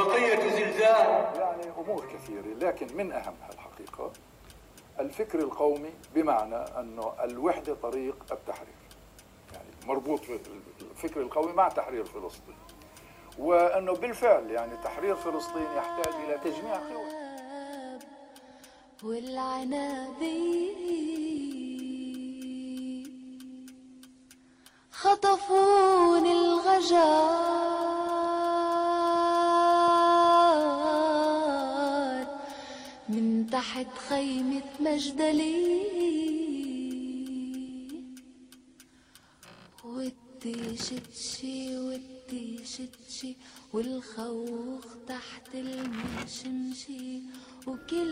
قضية زلزال. يعني أمور كثيرة لكن من اهمها الحقيقة الفكر القومي بمعنى أنه الوحدة طريق التحرير. يعني مربوط في الفكر القومي مع تحرير فلسطين. وأنه بالفعل يعني تحرير فلسطين يحتاج إلى تجميع قوى. والعنابي خطفوني الغجار تحت خيمة مجدلي. والتيشتشي والتيشتشي والخوخ تحت المشمشي. وكل